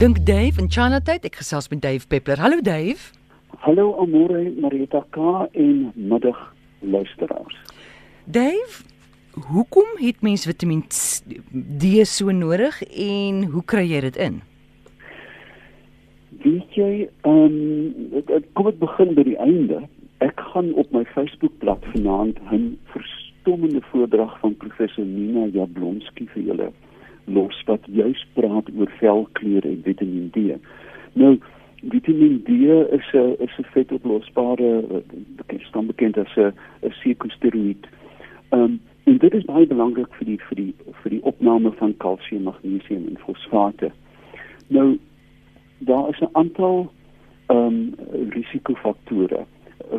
Dink Dave in Chinatown, ek gesels met Dave Peppler. Hallo Dave. Hallo Amore, Marita K en middag luisteraars. Dave, hoekom het mens Vitamiin D so nodig en hoe kry jy dit in? Weet jy, ehm um, kom ek begin by die einde. Ek gaan op my Facebookblad vanaand 'n verstommende voordrag van professor Nina Jablonski vir julle los wat juis praat oor velkleur en Vitamiin D. Nou, Vitamiin D is 'n is 'n vetoplosbare bekend staan bekend as 'n 'n sekosteroïd. Ehm um, en dit is baie belangrik vir die vir die vir die opname van kalsium, magnesium en fosfate. Nou daar is 'n aantal ehm um, risikofaktore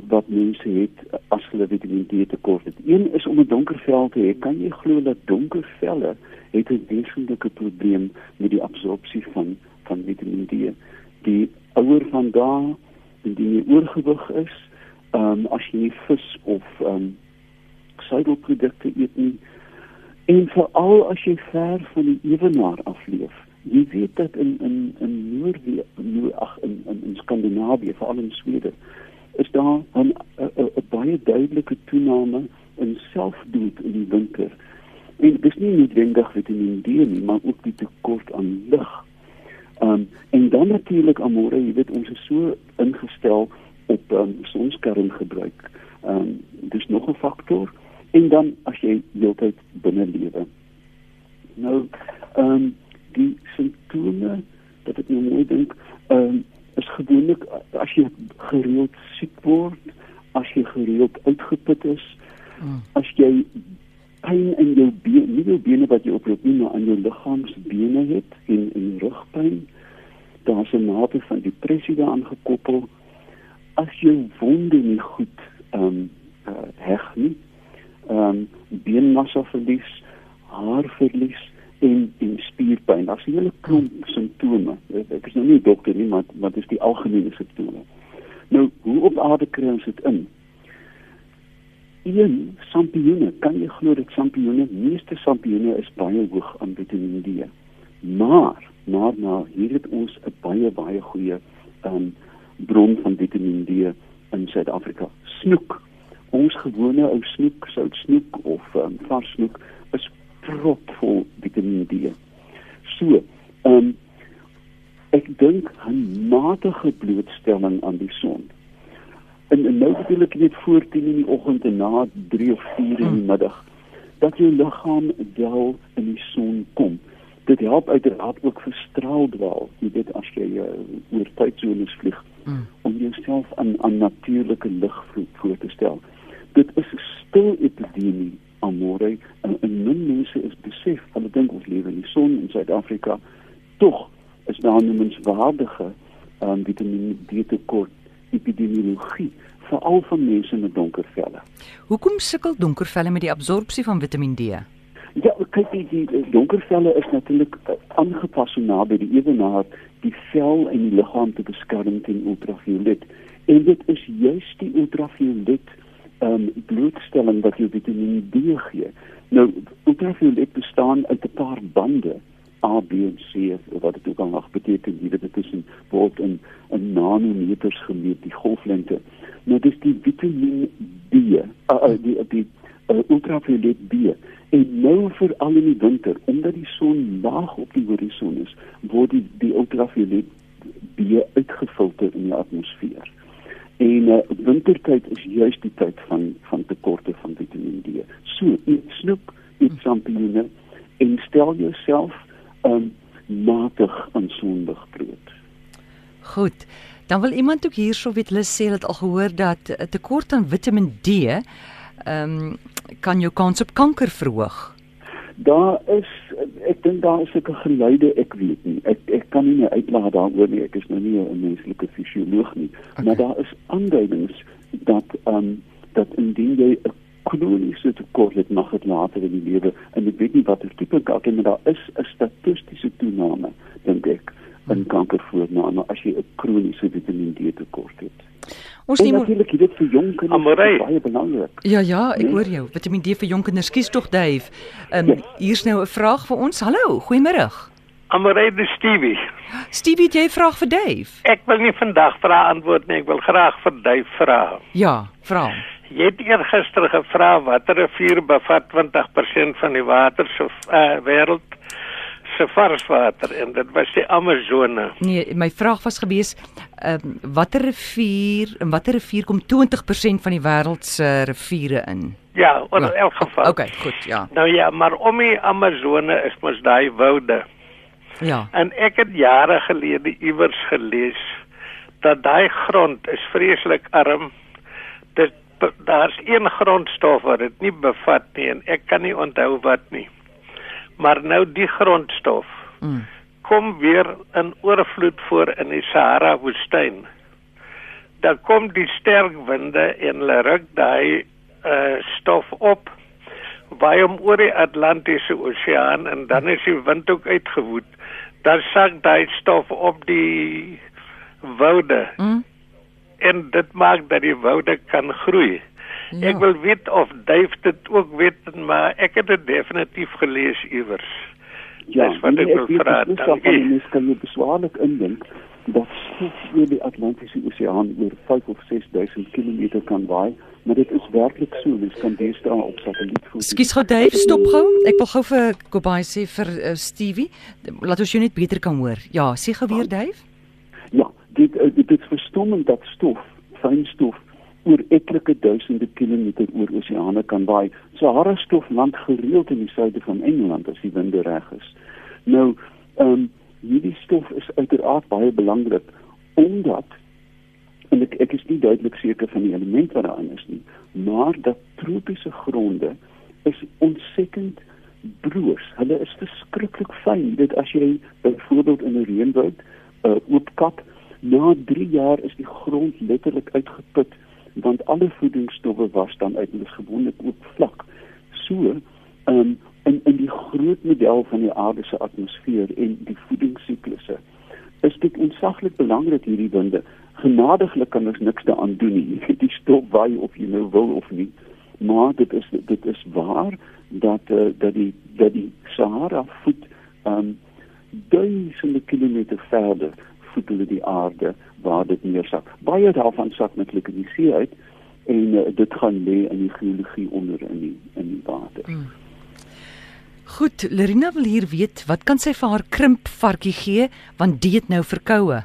wat mense het as hulle Vitamiin D tekort het. Een is om 'n donker vel te hê. Kan jy glo dat donker velle het 'n wesentlike probleem met die absorpsie van van Vitamiin D? Die ouer van daar indien jy oorgewig is, ehm um, as jy nie vis of ehm um, suidelprodukte eet nie en veral as jy ver van die ewenaar afleef. Jy weet dat in in in Noordwes, Noord ag in, in in Skandinawië, veral in Swede, is daar 'n baie duidelike toename in selfdood in die winter. En dis nie noodwendig Vitamiin D nie, maar ook die tekort aan lig. Um en dan natuurlik amore, jy weet ons is so ingestel op um, sonskern gebruik. Um dis nog 'n faktor en dan as jy heeltyd binne lewe. Nou um die simptome dat ek nou mooi dink, um is gewoonlik as jy gereeld siek word, as jy gereeld uitgeput is, mm. as jy pyn in jou bene, nie jou bene wat jy oploop nie, maar aan jou liggaamsbene het en en rugpyn, daar's 'n mate van depressie daaraan gekoppel. As jou wonde nie goed ehm um, uh, heg nie, ehm um, beenmassa verlies, haar verlies, en en spierpyn. Daar's 'n hele klomp simptome. Ek is nou nie 'n dokter nie, maar wat is die algemene simptome? Nou, hoe op aarde kry ons dit in? Een sampioene, kan jy glo dat sampioene, meeste sampioene is baie hoog aan Vitamiin D. Maar, maar nou, hier het ons 'n baie baie goeie um bron van Vitamiin D in Suid-Afrika. Snoek. Ons gewone ou snoek, sout snoek of um, vars snoek is propvol Vitamiin D. So, ehm um, ek dink 'n matige blootstelling aan die son. En, en net voor 10 in die oggend en na 3 of 4 in die hmm. middag dat jou liggaam wel in die son kom. Dit help uiteraard ook vir straaldwaal. Jy weet as jy uh, oor tydsones vlieg mm. om jouself aan aan natuurlike lig voor te stel. Dit is 'n stil epidemie amore en, en min mense is besef hulle dink ons lewe in die son in Suid-Afrika tog is daar 'n menswaardige um, vitamine D tekort epidemiologie veral van mense met donker velle. Hoekom sukkel donker velle met die absorpsie van Vitamiin D? Ja, kyk die, die donker velle is natuurlik uh, aangepas so naby die ewenaar die vel en die liggaam te beskerm teen ultraviolet. En dit is juist die ultraviolet um, blootstelling wat jou Vitamiin D gee. Nou, ultraviolet bestaan uit 'n paar bande A, B en C wat dit ook al nog beteken, jy weet dit is in word in in nanometers gemeet die golflengte. Nou dis die Vitamiin D, uh, uh, die die uh, ultraviolet B. En nou vir al in die winter, omdat die son laag op die horison is, word die die ultraviolet B uitgefilter in die atmosfeer. En uh, wintertyd is juis die tyd van van tekorte van Vitamiin D. So, eet snoek, eet sampioene en stel jouself um matig aan sonligbrood. Goed. Dan wil iemand ook hierso weet hulle sê dat al gehoor dat 'n tekort aan Vitamiin D ehm um, kan jou kans op kanker verhoog. Daar is ek dink daar is sulke geluide, ek weet nie. Ek ek kan nie uitlaat daaroor nie. Ek is nou nie 'n menslike fisioloog nie, okay. maar daar is aanduidings dat ehm um, dat indien jy 'n kroniese tekort het, mag dit later in die lewe en ek weet nie wat dit tipe kan hê, maar daar is 'n statistiese toename dink ek in kanker voorname as jy 'n kroniese Vitamiin D tekort het. Ons neem natuurlik dit vir jong kinders baie belangrik. Ja ja, ek nee? hoor jou. Vitamiin D vir jong kinders. Kies tog Dave. Ehm um, yes. hier's nou 'n vraag vir ons. Hallo, goeiemôre. Amorede Stevie. Stevie, het jy 'n vraag vir Dave? Ek wil nie vandag vra antwoord nie, ek wil graag vir Dave vra. Ja, vra. Jy het eergister gevra watter rivier bevat 20% van die water se uh, wêreld se varswater en dit was die Amazone. Nee, my vraag was gewees, ehm um, watter rivier en watter rivier kom 20% van die wêreld se riviere in? Ja, in Ja. elk geval. Okay, goed, ja. Nou ja, maar om die Amazone is mos daai woude. Ja. En ek het jare gelede iewers gelees dat daai grond is vreeslik arm. Dit daar's een grondstof wat dit nie bevat nie en ek kan nie onthou wat nie. Maar nou die grondstof Mm. kom weer in oorvloed voor in die Sahara woestyn. Dan kom die sterk winde en hulle ruk daai uh, stof op waai hom oor die Atlantiese Oseaan en dan is die wind ook uitgewoed. Dan sak daai stof op die woude Mm? en dit maak dat die woude kan groei. Ja. Ek wil weet of Dave dit ook weet, maar ek het dit definitief gelees iewers. Dis wat ek wil vra, dankie. daarvan, Mens kan jy beswaarlik indink dat stof oor die Atlantiese Oseaan oor 5 of 6000 km kan waai, maar dit is werklik so. Mens kan deesdae op satellietfoto's Skus gou Dave, stop gou. Ek wil gou vir Kobay sê vir uh, Stevie, laat ons jou net beter kan hoor. Ja, sê gou weer Dave. Ja, dit eh, dit is verstommend dat stof, fynstof oor etlike duisende kilometer oor oseane kan waai. Sahara stof land gereeld in die suide van Engeland as die winde reg is. Nou, ehm um, hierdie stof is uiteraard baie belangrik omdat en ek ek is nie duidelik seker van die element wat daarin is nie, maar dat tropiese gronde is ontsettend broos. Hulle is verskriklik fyn. Dit as jy byvoorbeeld in 'n reënwoud uh, oopkap, na 3 jaar is die grond letterlik uitgeput want alle voedingsstowwe was dan uit en dit is gewoonlik ook vlak. So, ehm um, in in die groot model van die aarde se atmosfeer en die voedingssiklusse is dit ontsaglik belangrik hierdie winde. Genadiglik kan ons niks daaraan doen nie. Die stof waai of jy nou wil of nie. Maar dit is dit is waar dat uh, dat die dat die Sahara voet ehm um, duisende kilometer verder voet hulle die aarde waar dit neersak. Baie daarvan sak natuurlik in die see uit en uh, dit gaan lê in die geologie onder in die in die water. Goed, Lerina wil hier weet, wat kan sy vir haar krimpvarkie gee want die het nou verkoue.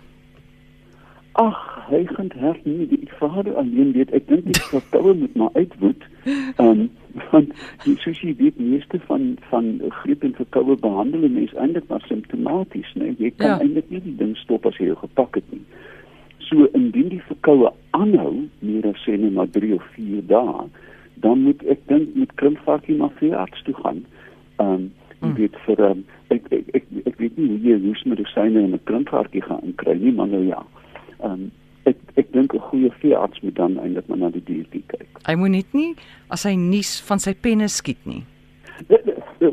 Ag, hy gaan hert nie die vader alleen weet. Ek dink die verkoue moet maar uitwoed. Ehm um, want die jy weet meeste van van griep en verkoue behandel mense eintlik maar simptomaties, né? Jy kan Ja. eintlik nie die ding stop as jy jou gepak het nie. So indien die verkoue aanhou meer as sê net maar 3 of 4 dae, dan moet ek dink met krimpvarkie maar vir arts toe gaan. Ehm um, jy Mm. weet vir um, ek, ek ek ek weet nie hoe jy hoesmedisyne in 'n krimpvarkie gaan kry nie, maar nou ja. Ehm um, ek ek dink 'n goeie veearts moet dan eintlik maar na die diertjie kyk. Hy moet net nie as hy nuus van sy penne skiet nie.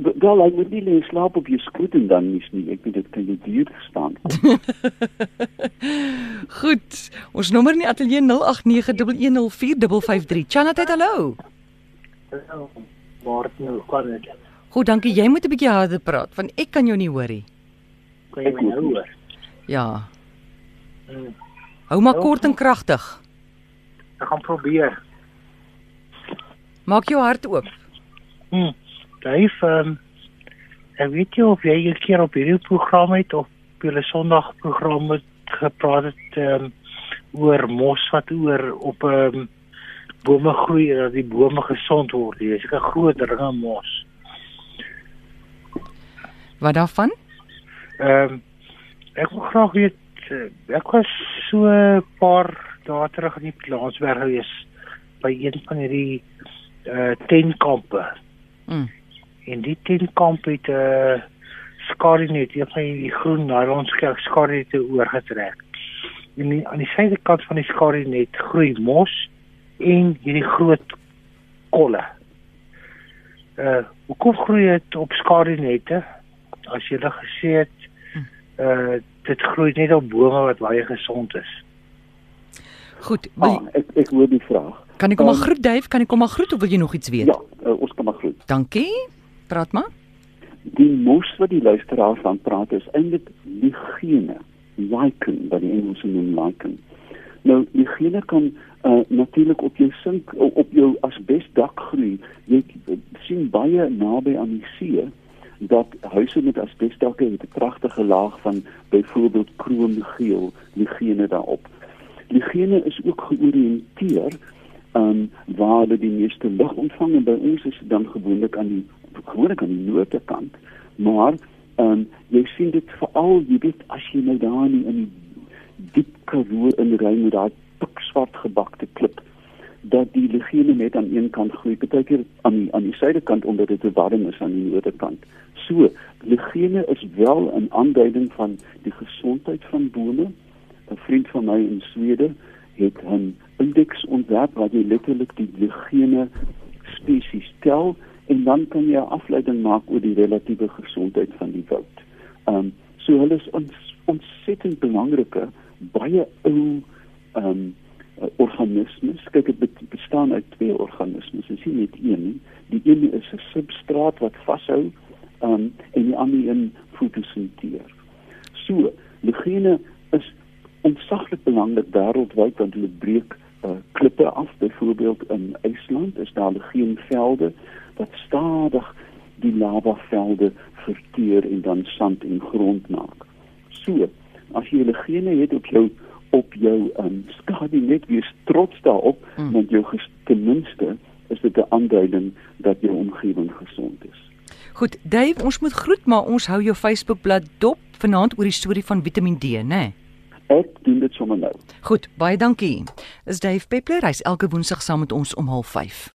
Wel, hy moet nie lê slaap op jou skoot en dan nie nie. Ek weet dit kan jy duur staan. Goed. Ons nommer in die ateljee 0891104553. Chanat, hallo. Maar nou kan ek Goed, dankie. Jy moet 'n bietjie harder praat want ek kan jou nie hoor nie. kan jy my nou hoor. Ja. Hmm. Hou maar kort en kragtig. Ek gaan probeer. Maak jou hart oop. Hm. Dave, um, ek weet nie of jy 'n keer op hierdie program het of op julle Sondagprogram het gepraat het um, oor mos wat oor op 'n um, bome groei en dat die bome gesond word. Dis 'n groot ringe mos. Wat daarvan? Ehm um, ek wil graag weet eh, ek was so 'n paar dae terug in die Plaasberg gewees by een van hierdie uh tentkampe. Mm. En die tentkamp het 'n uh, skarinet, een van die groen nylon skarinette oorgetrek. En die, aan die suidekant van die skarinet groei mos en hierdie groot kolle. Uh hoekom groei dit op skarinette? As jy dit gesê het, uh dit groei net op bome wat baie gesond is. Goed. Wil, Ah, ek ek hoor die vraag. kan ek hom maar um, groet Dave? Kan ek hom maar groet of wil jy nog iets weet? Ja, uh, ons kan maar groet. Dankie. Praat maar. die mos wat die luisteraar van praat is eintlik ligene, lichen, wat die Engelse noem lichen. Nou ligene kan uh, natuurlik op jou sink op jou asbesdak groei. Jy sien baie naby aan die see dat huise met asbesdakke het 'n pragtige laag van byvoorbeeld kroongeel ligene daarop. Ligene is ook georiënteer um waar hulle die meeste lig ontvang en by ons is dit dan gewoonlik aan die gewoonlik aan die noorde kant. Maar um jy sien dit veral jy weet as jy nou daar in die, in die diep karoo in ry met daai pikswart gebakte klip dat die ligene net aan een kant groei, partykeer aan die aan die suidekant omdat dit te warm is aan die noordekant. So, ligene is wel 'n aanduiding van die gesondheid van bome. 'n Vriend van my in Swede het 'n indeks ontwerp waar jy letterlik die ligene spesies tel en dan kan jy 'n afleiding maak oor die relatiewe gesondheid van die woud. Ehm um, so hulle is ons ontsettend belangrike baie ou ehm um, organismes. Kyk dit bestaan uit twee organismes, dis nie net een nie. Die een is 'n substraat wat vashou um, en die ander een fotosinteer. So, ligene is ontsaglik belangrik wêreldwyd want hulle breek uh, klippe af. Byvoorbeeld in IJsland is daar ligeenvelde wat stadig die lavavelde verteer en dan sand en grond maak. So, as jy ligene het op jou op jou um, skadu net wees trots daarop hmm. want jou ten minste is dit 'n aanduiding dat jou omgewing gesond is. Goed, Dave, ons moet groet maar ons hou jou Facebookblad dop vanaand oor die storie van Vitamiin D, né? Nee? Ek doen dit sommer nou. Goed, baie dankie. Is Dave Peppler, hy's elke woensdag saam met ons om 05:30.